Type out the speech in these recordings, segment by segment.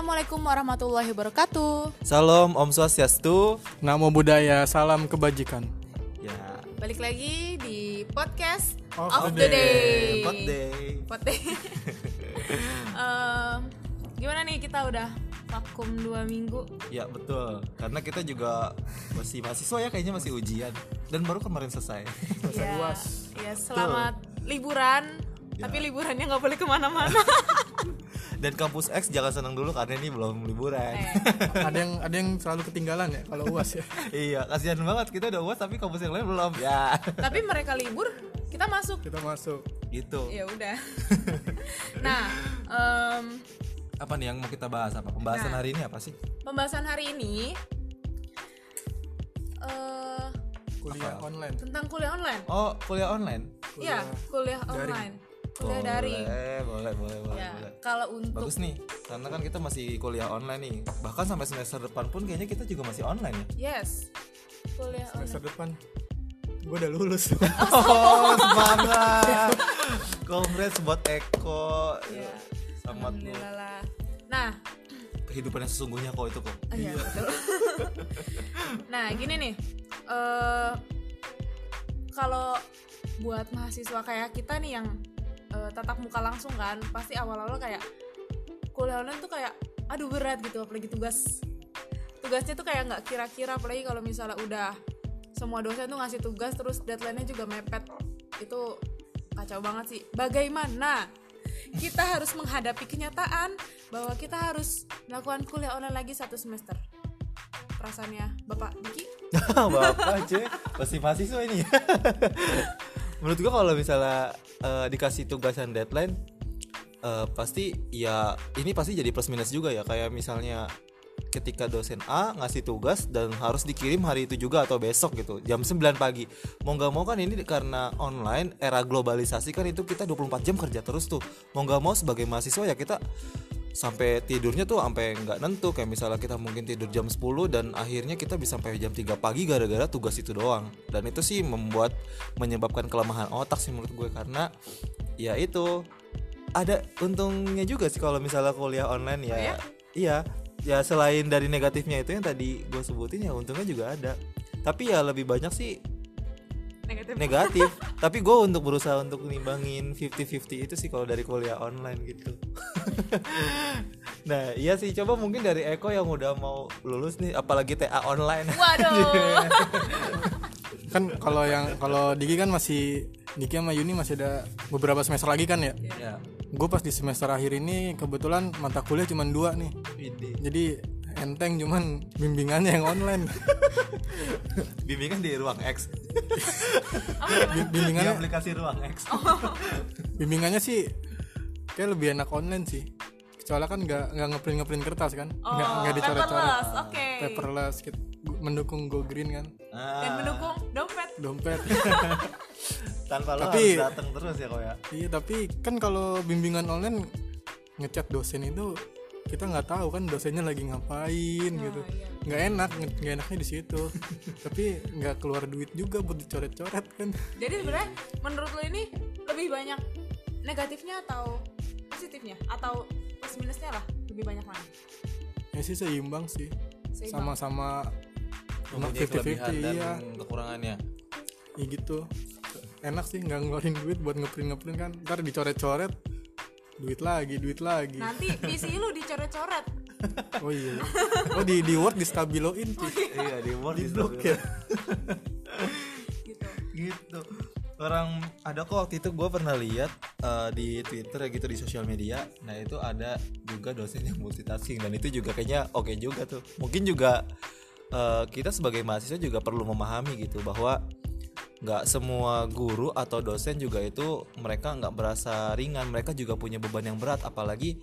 Assalamualaikum warahmatullahi wabarakatuh. Salam Om Swastiastu. Namo Buddhaya, salam kebajikan. Ya. Balik lagi di podcast Of of, the the day. Pot day. Pot day. Em, gimana nih kita udah vakum dua minggu? Ya betul. Karena kita juga masih mahasiswa ya kayaknya masih ujian dan baru kemarin selesai. Ya, UAS. ya selamat liburan. Ya. Tapi liburannya nggak boleh ke mana-mana. dan kampus X jangan senang dulu karena ini belum liburan. Eh, ada yang ada yang selalu ketinggalan ya kalau uas ya. iya, kasihan banget kita udah uas tapi kampus yang lain belum. Ya. tapi mereka libur, kita masuk. Kita masuk. gitu. Ya udah. nah, em, Apa nih yang mau kita bahas apa? Pembahasan Nah. hari ini apa sih? pembahasan hari ini eh Kuliah Apa? online. tentang kuliah online. Oh, kuliah online. Iya, kuliah daring. online. Kuliah daring. Boleh, boleh, boleh, boleh. Ya, boleh. kalau untuk Bagus nih, karena kan kita masih kuliah online nih. Bahkan sampai semester depan pun kayaknya kita juga masih online ya. yes. Kuliah online. Semester depan gue udah lulus. Oh, semangat. Congrats buat Eko. Ya, Selamat. Alhamdulillah lah. Nah, Kehidupan yang sesungguhnya kok itu kok. iya betul. nah, gini nih. eh kalau buat mahasiswa kayak kita nih yang eh, tatap muka langsung kan, pasti awal-awal kayak kuliah online tuh kayak aduh berat gitu apalagi tugas. Tugasnya tuh kayak nggak kira-kira apalagi kalau misalnya udah semua dosen tuh ngasih tugas terus deadline-nya juga mepet. Itu kacau banget sih. Bagaimana kita harus menghadapi kenyataan bahwa kita harus melakukan kuliah online lagi satu semester. Perasaannya Bapak Diki? Bapak aja pasti mahasiswa ini. Menurut gua kalau misalnya eh, dikasih tugasan deadline eh, pasti ya ini pasti jadi plus minus juga ya. Kayak misalnya ketika dosen A ngasih tugas dan harus dikirim hari itu juga atau besok gitu jam 9 pagi. Mau nggak mau kan ini karena online era globalisasi kan itu kita 24 jam kerja terus tuh. Mau nggak mau sebagai mahasiswa ya kita sampai tidurnya tuh sampai nggak nentu. Kayak misalnya kita mungkin tidur jam 10 dan akhirnya kita bisa sampai jam 3 pagi gara-gara tugas itu doang. Dan itu sih membuat menyebabkan kelemahan otak sih menurut gue. Karena ya itu ada untungnya juga sih kalau misalnya kuliah online ya, Oh ya? iya. Ya selain dari negatifnya itu yang tadi gue sebutin ya untungnya juga ada. Tapi ya lebih banyak sih Negatif. negatif tapi gue untuk berusaha untuk nimbangin 50-50 itu sih kalau dari kuliah online gitu nah iya sih coba mungkin dari Eko yang udah mau lulus nih apalagi TA online Waduh. kan kalau yang kalau Diki kan masih Diki sama Yuni masih ada beberapa semester lagi kan ya. ya Gue pas di semester akhir ini kebetulan mata kuliah cuma dua nih. Jadi enteng cuman bimbingannya yang online. bimbingan di ruang X Bi- di bimbingannya aplikasi ruang X bimbingannya sih kayak lebih enak online sih. Soalnya kan nggak nggak ngeprint ngeprint kertas kan, nggak Oh, nggak dicoret-coret. paperless. Oke. Paperless, gitu. mendukung go green kan, Dan Ah, mendukung dompet. dompet. tanpa lo Tapi- harus datang terus ya kok ya Iya tapi kan kalau bimbingan online ngechat dosen itu kita nggak tahu kan dosennya lagi ngapain gitu. iya. nggak enak nge- nggak enaknya di situ. Tapi nggak keluar duit juga buat dicoret-coret kan. Jadi sebenarnya menurut lo ini lebih banyak negatifnya atau positifnya? Atau plus minusnya lah lebih banyak mana? ya sih seimbang sih. Sama-sama mempunyai 50-50, kelebihan dan iya. kekurangannya. Ya gitu. Enak sih nggak ngeluarin duit buat ngeprint ngeprint kan. Ntar dicoret-coret duit lagi duit lagi. Nanti PC lu dicoret-coret. oh iya. Oh di di word di stabiloin sih iya di word di ya gitu. gitu. Orang ada kok waktu itu gue pernah lihat eh, di Twitter ya gitu di sosial media. Nah itu ada juga dosen yang multitasking dan itu juga kayaknya oke juga tuh. Mungkin juga eh, kita sebagai mahasiswa juga perlu memahami gitu bahwa nggak semua guru atau dosen juga itu mereka nggak berasa ringan. Mereka juga punya beban yang berat apalagi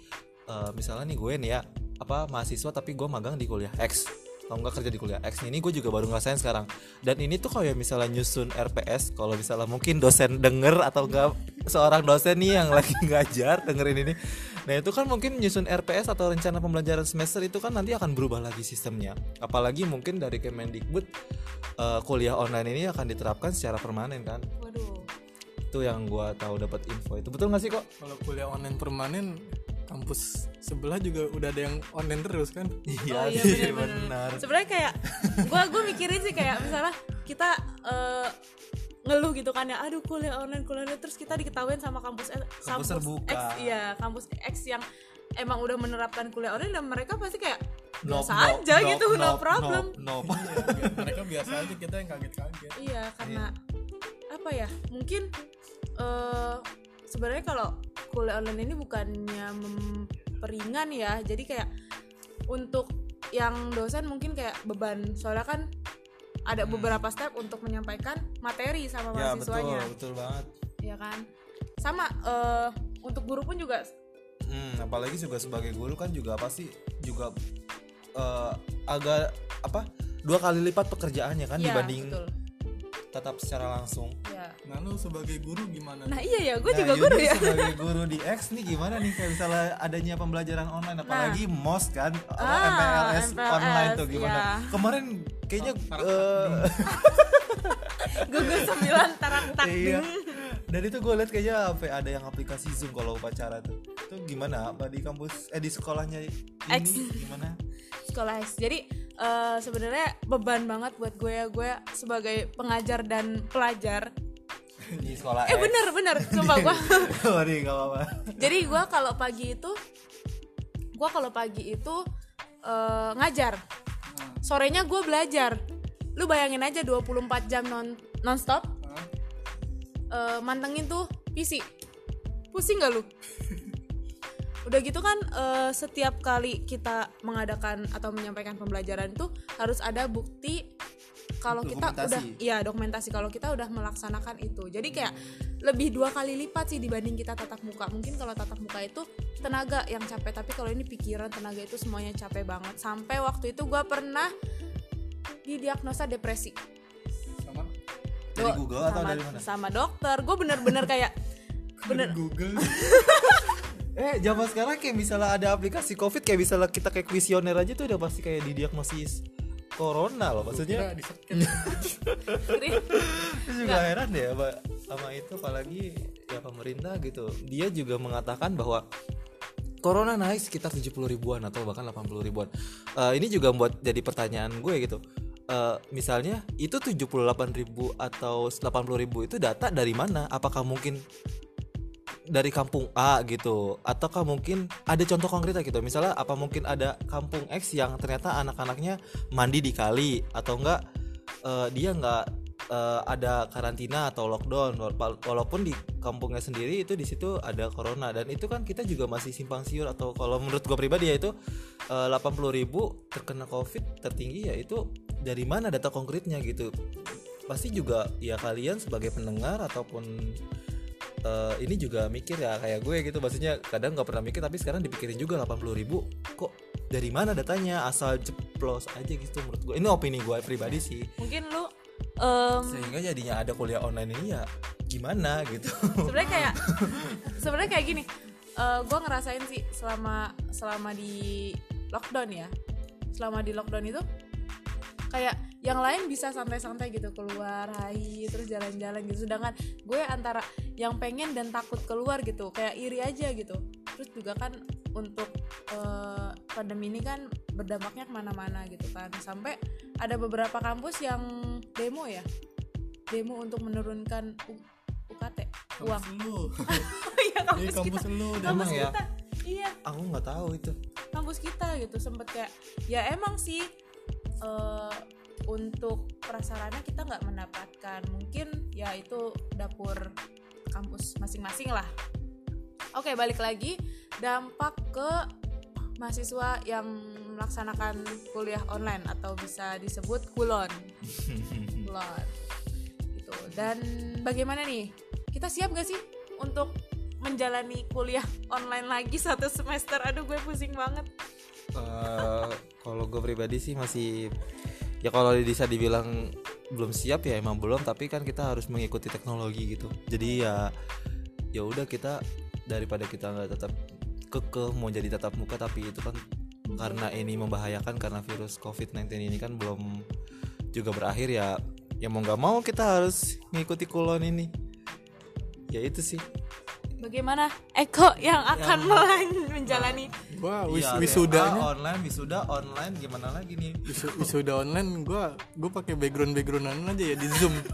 eh, misalnya nih gue nih ya apa mahasiswa tapi gue magang di kuliah X kalau nggak kerja di kuliah X ini gue juga baru ngerasain sekarang. Dan ini tuh kayak misalnya nyusun RPS kalau misalnya mungkin dosen denger atau enggak seorang dosen nih yang lagi ngajar dengerin ini. Nah itu kan mungkin nyusun RPS atau rencana pembelajaran semester itu kan nanti akan berubah lagi sistemnya. Apalagi mungkin dari Kemendikbud eh, kuliah online ini akan diterapkan secara permanen kan. Waduh. itu yang gua tahu dapat info. Itu betul nggak sih kok? Kalau kuliah online permanen kampus sebelah juga udah ada yang online terus kan? Iya oh iya sih, benar benar sebenarnya kayak gue gue mikirin sih kayak misalnya kita eh, ngeluh gitu kan ya aduh kuliah online kuliah online. Terus kita diketahuin sama kampus eh, Kampus terbuka. X iya kampus X yang emang udah menerapkan kuliah online dan mereka pasti kayak No- biasa no- aja no- gitu no, problem. no, no. Iya, mereka biasa aja kita yang kaget-kaget. Iya karena apa ya mungkin eh sebenarnya kalau kuliah online ini bukannya memperingan ya. Jadi kayak untuk yang dosen mungkin kayak beban. Soalnya kan ada beberapa step untuk menyampaikan materi sama Hmm. ya betul mahasiswanya. betul banget. Ya kan? Sama eh untuk guru pun juga Hmm, apalagi juga sebagai guru kan juga pasti juga eh, agak apa dua kali lipat pekerjaannya kan ya dibanding betul. tetap secara langsung. ya nah lu sebagai guru gimana nah iya ya gue Nah, juga Yudi guru ya sebagai guru di X nih gimana nih kayak misalnya adanya pembelajaran online apalagi MOS kan Ah, MPLS, MPLS, online tuh gimana? ya. Kemarin kayaknya Oh, eh, gugus sembilan tarak tak iya. Dan itu gue liat kayaknya apa ada yang aplikasi Zoom kalau upacara tuh. Itu gimana? Apa di kampus eh di sekolahnya ini X. gimana? sekolah X. Jadi eh, sebenarnya beban banget buat gue ya gue sebagai pengajar dan pelajar. Di sekolah Eh bener bener, sumpah gue. Sorry gak apa-apa. Jadi gue kalau pagi itu, gue kalau pagi itu eh, ngajar. Sorenya gue belajar. Lu bayangin aja 24 jam non nonstop Hah? eh, mantengin tuh PC. Pusing gak lu? Udah gitu kan eh, setiap kali kita mengadakan atau menyampaikan pembelajaran itu harus ada bukti kalau kita udah iya dokumentasi kalau kita udah melaksanakan itu. Jadi kayak lebih dua kali lipat sih dibanding kita tatap muka. Mungkin kalau tatap muka itu tenaga yang capek, tapi kalau ini pikiran tenaga itu semuanya capek banget. Sampai waktu itu gua pernah didiagnosa depresi. sama Dari Gua- Google atau sama, dari mana? Sama dokter. Gue bener-bener kayak bener Google Eh, zaman sekarang kayak misalnya ada aplikasi Covid kayak misalnya kita kayak kuesioner aja tuh udah pasti kayak didiagnosis corona loh maksudnya. Itu juga heran deh apa sama itu apalagi ya pemerintah gitu. Dia juga mengatakan bahwa corona naik sekitar 70 ribuan atau bahkan 80 ribuan. Eh, ini juga membuat jadi pertanyaan gue gitu. Eh, misalnya itu 78 ribu atau 80 ribu itu data dari mana? Apakah mungkin dari kampung A gitu. Ataukah mungkin ada contoh konkretnya gitu? Misalnya apa mungkin ada kampung X yang ternyata anak-anaknya mandi di kali? Atau enggak eh, dia enggak eh, ada karantina atau lockdown? Wala- walaupun di kampungnya sendiri itu di situ ada corona. Dan itu kan kita juga masih simpang siur atau kalau menurut gue pribadi ya itu eh, 80 ribu terkena covid tertinggi ya itu dari mana data konkretnya gitu? Pasti juga ya kalian sebagai pendengar ataupun eh, ini juga mikir ya kayak gue gitu. Maksudnya kadang nggak pernah mikir tapi sekarang dipikirin juga 80 ribu. Kok dari mana datanya? Asal jeplos aja gitu menurut gue. Ini opini gue pribadi sih. Mungkin lu em, sehingga jadinya ada kuliah online ini ya gimana gitu. Sebenarnya kayak sebenarnya kayak gini. Gue ngerasain sih selama selama di lockdown ya. Selama di lockdown itu kayak yang lain bisa santai-santai gitu keluar hai terus jalan-jalan gitu. Sedangkan gue antara yang pengen dan takut keluar gitu kayak iri aja gitu. Terus juga kan untuk eh, pandemi ini kan berdampaknya ke mana-mana gitu kan. Sampai ada beberapa kampus yang demo ya. Demo untuk menurunkan U- UKT uang kampus lu. Iya Ini kampus kampus kita. lu kampus ya? kita. Iya. Aku nggak tahu itu. Kampus kita gitu sempet kayak ya emang sih eh, untuk prasarana kita nggak mendapatkan. Mungkin ya itu dapur kampus masing-masing lah. Oke balik lagi. Dampak ke mahasiswa yang melaksanakan kuliah online atau bisa disebut kulon. Kulon. Gitu. Dan bagaimana nih? Kita siap gak sih untuk menjalani kuliah online lagi satu semester? Aduh gue pusing banget. Eh, kalau gue pribadi sih masih ya kalau bisa dibilang belum siap ya emang belum tapi kan kita harus mengikuti teknologi gitu. Jadi ya ya udah kita daripada kita nggak tetap kekeh mau jadi tatap muka tapi itu kan karena ini membahayakan karena virus covid-19 ini kan belum juga berakhir ya ya mau nggak mau kita harus mengikuti kulon ini. Ya itu sih. Bagaimana Eko yang akan melan- menjalani gua wis, Iya, wisudanya. TFA online wisuda online gimana lagi nih? Wisu- wisuda online gua gua pakai background backgroundan aja ya di zoom.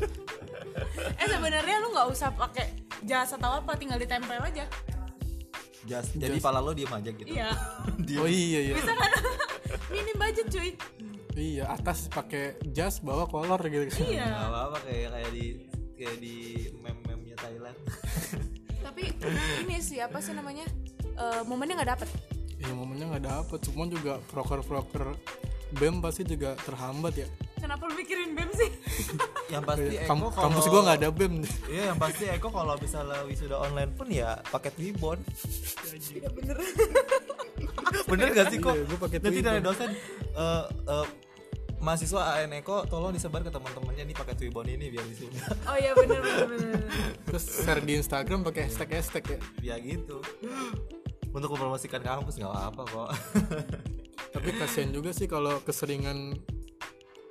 Eh sebenarnya lu nggak usah pakai jasa atau apa tinggal ditempel aja. Just, jadi pala lo diem aja gitu. Iya. Oh iya iya. Bisa kan? Minim budget cuy. Iya atas pakai jas bawah kolor gitu. Iya. Gak apa-apa kayak kayak di kayak di meme-memenya Thailand. Tapi ini sih apa sih namanya? Eh, momennya nggak dapet iya momennya nggak dapet. Semua juga proker proker bem pasti juga terhambat ya. Kenapa lu mikirin bem sih? Yang pasti Eko Kam- kalau kampus gua nggak ada bem Iya yang pasti Eko kalau misalnya wisuda online pun ya paket Wibon bener. Bener gak sih kok? Iya, Nanti dari dosen eh, eh, mahasiswa AN Eko tolong disebar ke teman-temannya nih paket Wibon ini biar wisuda oh iya bener bener bener. Terus share di Instagram pakai hashtag hashtag ya. Ya gitu untuk mempromosikan kampus nggak apa-apa kok. Tapi kasihan juga sih kalau keseringan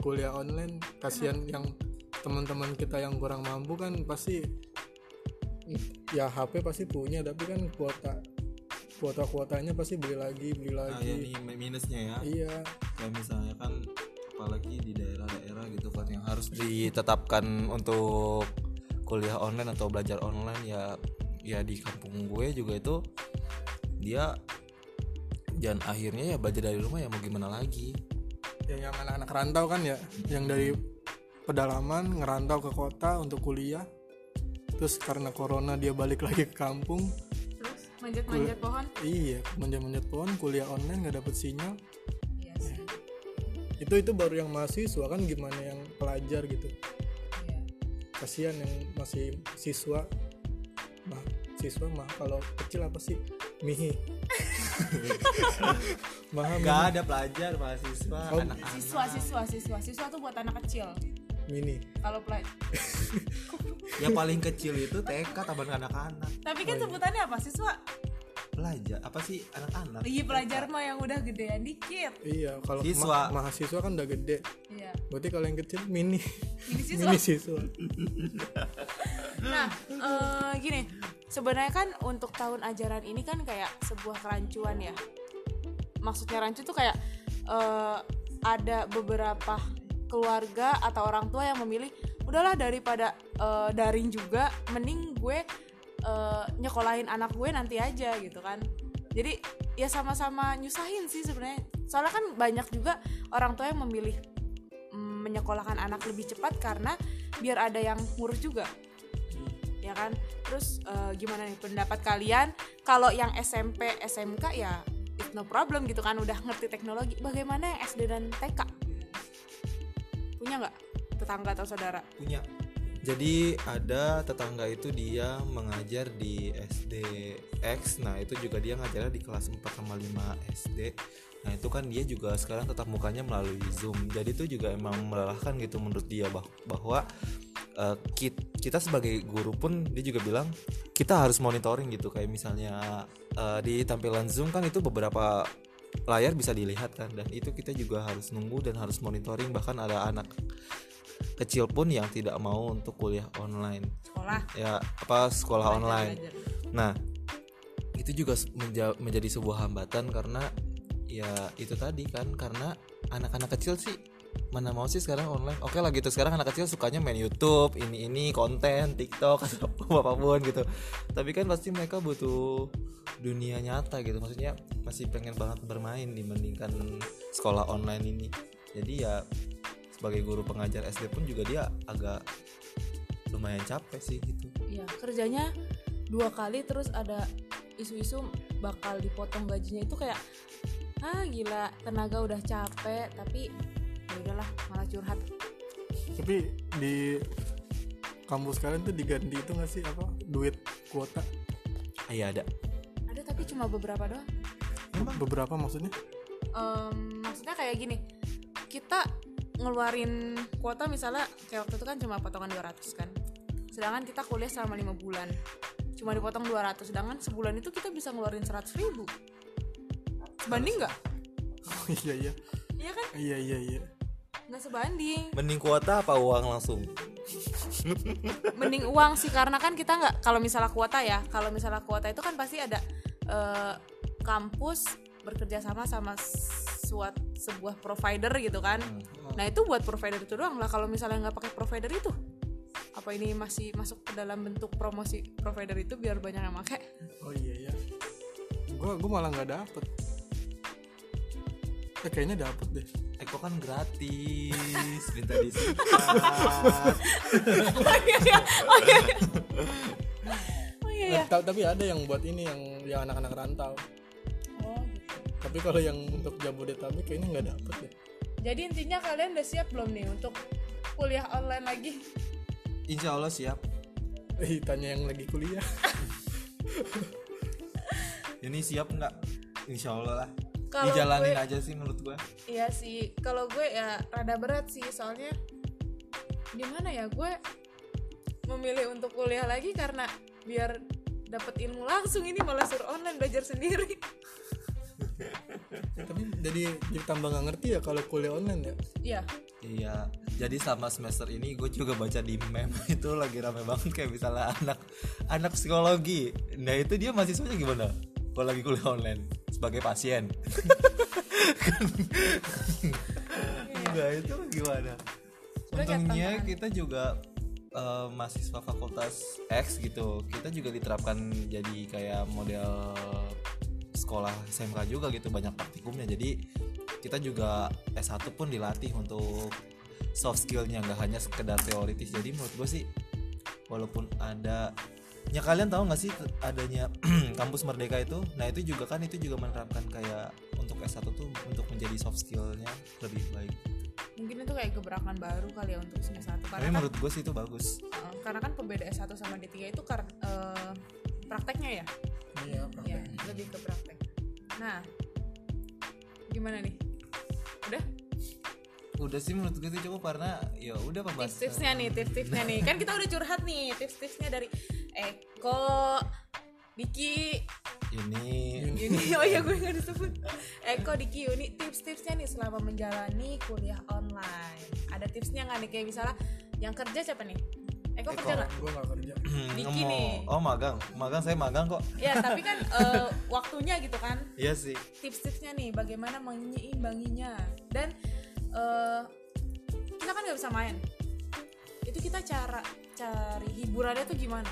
kuliah online kasihan yang teman-teman kita yang kurang mampu kan pasti ya HP pasti punya tapi kan kuota kuota kuotanya pasti beli lagi beli nah ya lagi nih minusnya ya. Iya. Kayak misalnya kan apalagi di daerah-daerah gitu kan yang harus ditetapkan untuk kuliah online atau belajar online ya ya di kampung gue juga itu dia dan akhirnya ya belajar dari rumah ya mau gimana lagi. Ya yang anak-anak rantau kan ya yang dari pedalaman ngerantau ke kota untuk kuliah. Terus karena corona dia balik lagi ke kampung. Terus manjat manjat pohon? Iya manjat-manjat pohon kuliah online nggak dapet sinyal. Iya sih. Itu itu baru yang mahasiswa kan gimana yang pelajar gitu. Iya. kasihan yang masih siswa. Mah siswa mah kalau kecil apa sih mihi mah nggak ada pelajar mahasiswa Oh. anak-anak. Siswa siswa siswa. Siswa tuh buat anak kecil. Mini. Kalau pelaj yang paling kecil itu TK taman anak-anak. Tapi kan sebutannya apa? Siswa? Pelajar apa sih? Anak-anak. Iya pelajar mah yang udah gedean dikit. Iya kalau Siswa. ma- mahasiswa kan udah gede. Iya. Berarti kalau yang kecil mini. Ini siswa? Mini siswa. Nah, eh, gini, sebenarnya kan untuk tahun ajaran ini kan kayak sebuah kerancuan ya. Maksudnya rancu tuh kayak eh, ada beberapa keluarga atau orang tua yang memilih udahlah daripada eh, daring juga, mending gue eh, nyekolahin anak gue nanti aja gitu kan. Jadi ya sama-sama nyusahin sih sebenarnya. Soalnya kan banyak juga orang tua yang memilih mm, menyekolahkan anak lebih cepat karena biar ada yang ngurus juga ya kan? Terus eh, gimana nih pendapat kalian? Kalau yang SMP SMK ya it's no problem gitu kan udah ngerti teknologi. Bagaimana yang SD dan TK punya nggak tetangga atau saudara? Punya. Jadi ada tetangga itu dia mengajar di SD X. Nah itu juga dia ngajarnya di kelas 4 sama 5 SD nah itu kan dia juga sekarang tetap mukanya melalui Zoom. Jadi itu juga emang melelahkan gitu menurut dia bah- bahwa eh, kit- kita sebagai guru pun dia juga bilang kita harus monitoring gitu. Kayak misalnya eh, di tampilan Zoom kan itu beberapa layar bisa dilihat kan. Dan itu kita juga harus nunggu dan harus monitoring. Bahkan ada anak kecil pun yang tidak mau untuk kuliah online. Sekolah. Ya apa sekolah Belajar, online. belajar. nah itu juga menja- menjadi sebuah hambatan karena ya itu tadi kan. Karena anak-anak kecil sih mana mau sih sekarang online? Oke lah gitu sekarang anak kecil sukanya main YouTube ini ini konten TikTok atau apa pun gitu. Tapi kan pasti mereka butuh dunia nyata gitu. Maksudnya masih pengen banget bermain dibandingkan sekolah online ini. Jadi ya sebagai guru pengajar SD pun juga dia agak lumayan capek sih gitu. Iya, kerjanya dua kali terus ada isu-isu bakal dipotong gajinya. Itu kayak ah gila tenaga udah capek tapi ya udahlah malah curhat. Tapi di kampus kalian tuh diganti itu nggak sih apa duit kuota? Iya ada. Ada tapi cuma beberapa doang. Beberapa maksudnya? Em, maksudnya kayak gini. Kita ngeluarin kuota misalnya kayak waktu itu kan cuma potongan 200 kan. Sedangkan kita kuliah selama lima bulan. Cuma dipotong 200 sedangkan sebulan itu kita bisa ngeluarin 100 ribu. Sebanding nggak? Oh, iya iya. Iya kan? Iya iya iya nggak sebanding. Mending kuota apa uang langsung? Mending uang sih karena kan kita nggak kalau misalnya kuota ya kalau misalnya kuota itu kan pasti ada eh, kampus bekerja sama sama suat sebuah provider gitu kan. Nah itu buat provider itu doang lah kalau misalnya nggak pakai provider itu. Apa ini masih masuk ke dalam bentuk promosi provider itu biar banyak yang pakai? Oh iya ya gua gua malah nggak dapet eh kayaknya dapet deh. Eko kan gratis minta disingkat oh iya iya. Oh iya iya. oh iya iya Eh, ta- tapi ada yang buat ini yang yang anak-anak rantau. Oh gitu. Tapi kalau yang untuk jabodetabek kayaknya nggak dapet deh. Jadi intinya kalian udah siap belum nih untuk kuliah online lagi? Insya Allah siap. Eh tanya yang lagi kuliah. Ini siap nggak? Insya Allah lah Kalau dijalanin gue- aja sih menurut gua Iya sih, kalau gue ya rada berat sih soalnya gimana ya gue memilih untuk kuliah lagi karena biar dapat ilmu langsung ini malah suruh online belajar sendiri. tapi jadi jadi tambah nggak ngerti ya kalau kuliah online ya Iya, Iya, jadi selama semester ini gue juga baca di meme itu lagi rame banget kayak misalnya anak anak psikologi. Nah itu dia mahasiswanya gimana? Kalau lagi kuliah online sebagai pasien. Enggak itu gimana? Untungnya kita juga eh, mahasiswa fakultas X gitu. Kita juga diterapkan jadi kayak model sekolah SMK juga gitu banyak praktikumnya. Jadi kita juga S1 pun dilatih untuk soft skillnya nggak hanya sekedar teoritis. Jadi menurut gue sih walaupun ada ya kalian tahu nggak sih adanya kampus merdeka itu nah itu juga kan itu juga menerapkan kayak untuk S1 tuh untuk menjadi soft skillnya lebih baik mungkin itu kayak gebrakan baru kali ya untuk semester satu tapi karena kan, menurut gue sih itu bagus eh, karena kan pembeda S1 sama D3 itu karena eh, prakteknya ya. iya Ya, lebih ke praktek. Nah, gimana nih? Udah? udah sih menurut gue itu cukup karena ya udah pembahasan tips-tipsnya nih tips-tipsnya nih kan kita udah curhat nih tips-tipsnya dari Eko Diki. Ini Yuni. Oh ya gue nggak disebut. Eko Diki Yuni. Tips-tipsnya nih selama menjalani kuliah online. Ada tipsnya nggak nih? Kayak misalnya yang kerja siapa nih? Eko, Eko. kerja nggak? Gue nggak kerja. Diki nih. Oh magang. Magang saya magang kok. Ya tapi kan eh, waktunya gitu kan? Iya sih. Tips-tipsnya nih bagaimana menyeimbanginya dan eh, kita kan nggak bisa main. Itu kita cara cari hiburannya tuh gimana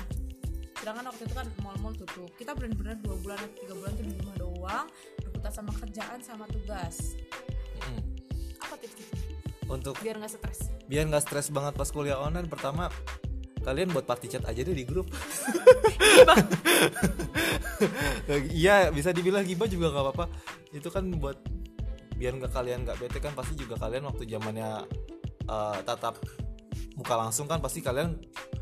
sedangkan waktu itu kan mall-mall tutup. Kita benar-benar dua bulan atau tiga bulan tuh di rumah doang berputar sama kerjaan sama tugas. Mm. apa tips-tipsnya untuk biar nggak stres. biar nggak stres banget pas kuliah online pertama kalian buat party chat aja deh di grup. Iya bisa dibilang gibah juga nggak apa-apa. Itu kan buat biar nggak kalian nggak bete kan pasti juga kalian waktu zamannya eh, tatap muka langsung kan pasti kalian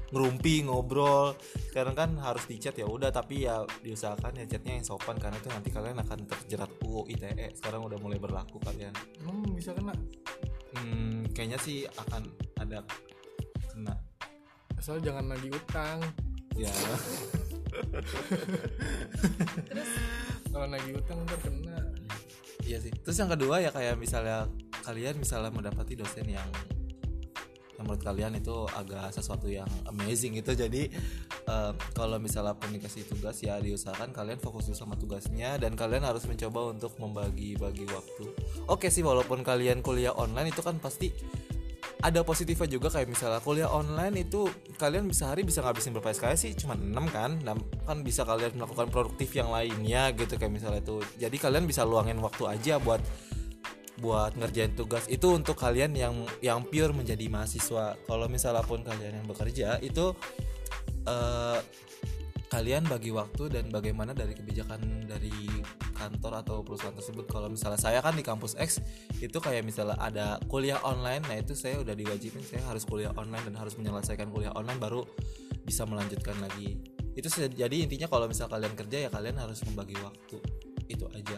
ngerumpi ngobrol. Sekarang kan harus di chat ya udah tapi ya diusahakan ya chatnya yang sopan karena itu nanti kalian akan terjerat UU ITE sekarang udah mulai berlaku kalian. Emang bisa kena. Hmm, kayaknya sih akan ada kena. Asal jangan lagi utang. Ya. Kalau lagi utang ntar kena. Iya sih. Terus yang kedua ya kayak misalnya kalian misalnya mendapati dosen yang yang menurut kalian itu agak sesuatu yang amazing gitu. Jadi eh, kalau misalnya pun dikasih tugas ya diusahakan kalian fokus dulu sama tugasnya dan kalian harus mencoba untuk membagi-bagi waktu. Oke sih walaupun kalian kuliah online itu kan pasti ada positifnya juga. Kayak misalnya kuliah online itu kalian bisa hari bisa ngabisin berapa SKS sih? Cuma 6 kan? Dan kan bisa kalian melakukan produktif yang lainnya gitu kayak misalnya itu. Jadi kalian bisa luangin waktu aja buat buat ngerjain tugas. Itu untuk kalian yang yang pure menjadi mahasiswa. Kalau misalnya pun kalian yang bekerja itu eh, kalian bagi waktu dan bagaimana dari kebijakan dari kantor atau perusahaan tersebut. Kalau misalnya saya kan di kampus X itu kayak misalnya ada kuliah online nah itu saya udah diwajibin saya harus kuliah online dan harus menyelesaikan kuliah online baru bisa melanjutkan lagi. Itu jadi intinya kalau misal kalian kerja ya kalian harus membagi waktu. Itu aja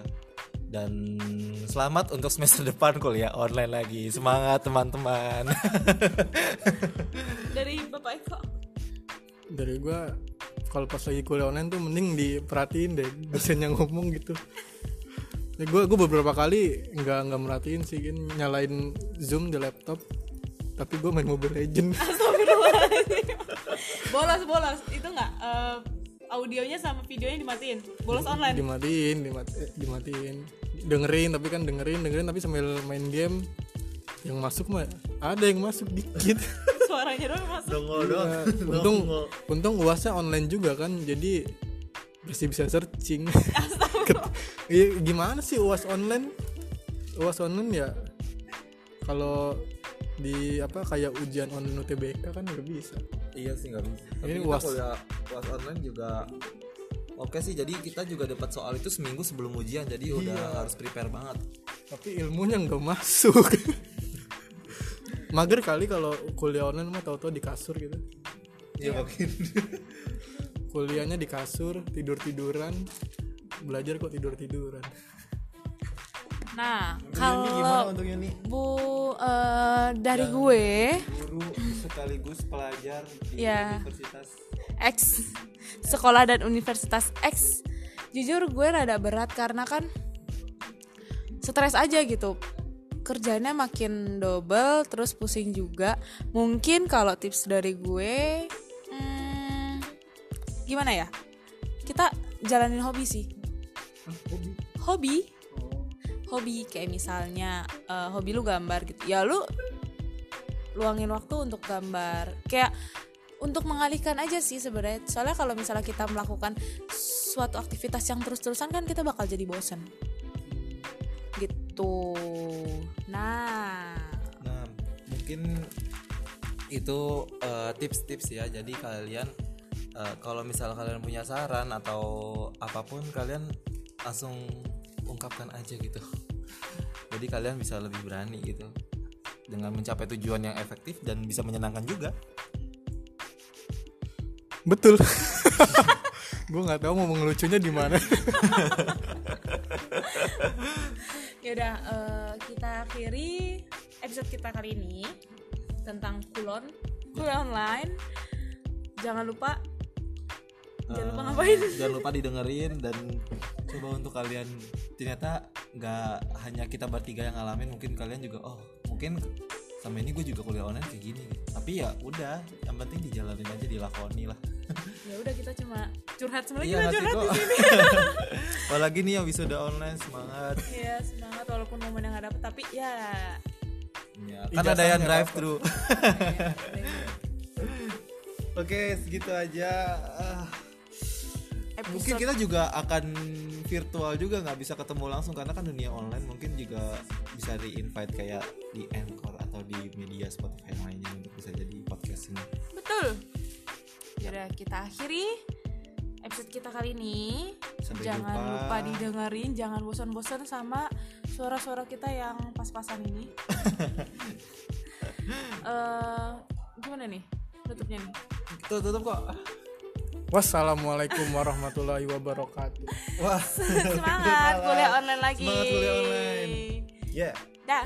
dan selamat untuk semester depan kuliah online lagi. Semangat teman-teman. Dari bapak Eko. Dari gua kalau pas lagi kuliah online tuh mending diperhatiin deh dosen yang ngomong gitu. Gue gue beberapa kali nggak nggak merhatiin sih Gin. nyalain zoom di laptop tapi gue main mobile legend. Bolos bolos. Itu nggak eh, audionya sama videonya dimatiin? Bolos online? Dimatiin dimati, eh, dimatiin dengerin tapi kan dengerin dengerin tapi sambil main game yang masuk mah ada yang masuk dikit. Suaranya doang masuk. Dongol doang. Iya, untung untung uasnya online juga kan jadi masih bisa searching. Ket- iya, gimana sih uas online? Uas online ya kalau di apa kayak ujian online UTBK kan nggak bisa. Iya sih nggak bisa. Tapi Ini UAS. kuliah UAS online juga Oke sih, jadi kita juga dapat soal itu seminggu sebelum ujian, jadi udah harus prepare banget. tapi ilmunya nggak masuk mager kali kalau kuliah online mah tahu-tahu di kasur gitu Iya makin. kuliahnya di kasur tidur tiduran belajar kok tidur tiduran nah kalau untuk ini? bu eh, dari gue Guru sekaligus pelajar di Iya. universitas. X sekolah dan universitas X. Jujur gue rada berat karena kan stres aja gitu. Kerjanya makin double terus pusing juga. Mungkin kalau tips dari gue hmm, gimana ya? Kita jalanin hobi sih. Hobi? Hobi kayak misalnya eh, hobi lu gambar gitu. Ya lu luangin waktu untuk gambar. Kayak untuk mengalihkan aja sih sebenarnya soalnya kalau misalnya kita melakukan suatu aktivitas yang terus-terusan kan kita bakal jadi bosen gitu nah Nah, mungkin itu eh, tips-tips ya. Jadi kalian eh, kalau misal kalian punya saran atau apa pun kalian langsung ungkapkan aja gitu. Jadi kalian bisa lebih berani gitu dengan mencapai tujuan yang efektif dan bisa menyenangkan juga. Betul. Gue nggak tahu mau ngelucunya di mana. Yaudah eh, kita akhiri episode kita kali ini tentang kulon. Kuliah online. Jangan lupa jangan lupa Eh, ngapain. Jangan lupa didengerin dan coba untuk kalian ternyata nggak hanya kita bertiga yang ngalamin, mungkin kalian juga oh mungkin sama ini gue juga kuliah online kayak gini. Tapi ya udah, yang penting dijalanin aja dilakoni lah. ya udah kita cuma curhat sebenarnya Iya kita curhat kok. di sini Apalagi nih yang wisuda online semangat. ya semangat walaupun momen yang nggak dapet tapi ya Ya, kan ada yang drive thru. ya, Oke, segitu aja. Ah, mungkin kita juga akan virtual juga nggak bisa ketemu langsung karena kan dunia online mungkin juga bisa di invite kayak di Anchor atau di media Spotify yang lainnya untuk bisa jadi podcast ini. betul Yaudah kita akhiri episode kita kali ini Sampai jangan jumpa. lupa didengerin jangan bosan-bosan sama suara-suara kita yang pas-pasan ini Eh, gimana nih tutupnya nih tutup kok. Wassalamualaikum warahmatullahi wabarakatuh Wah. semangat kuliah online lagi Semangat kuliah online. Ya. dah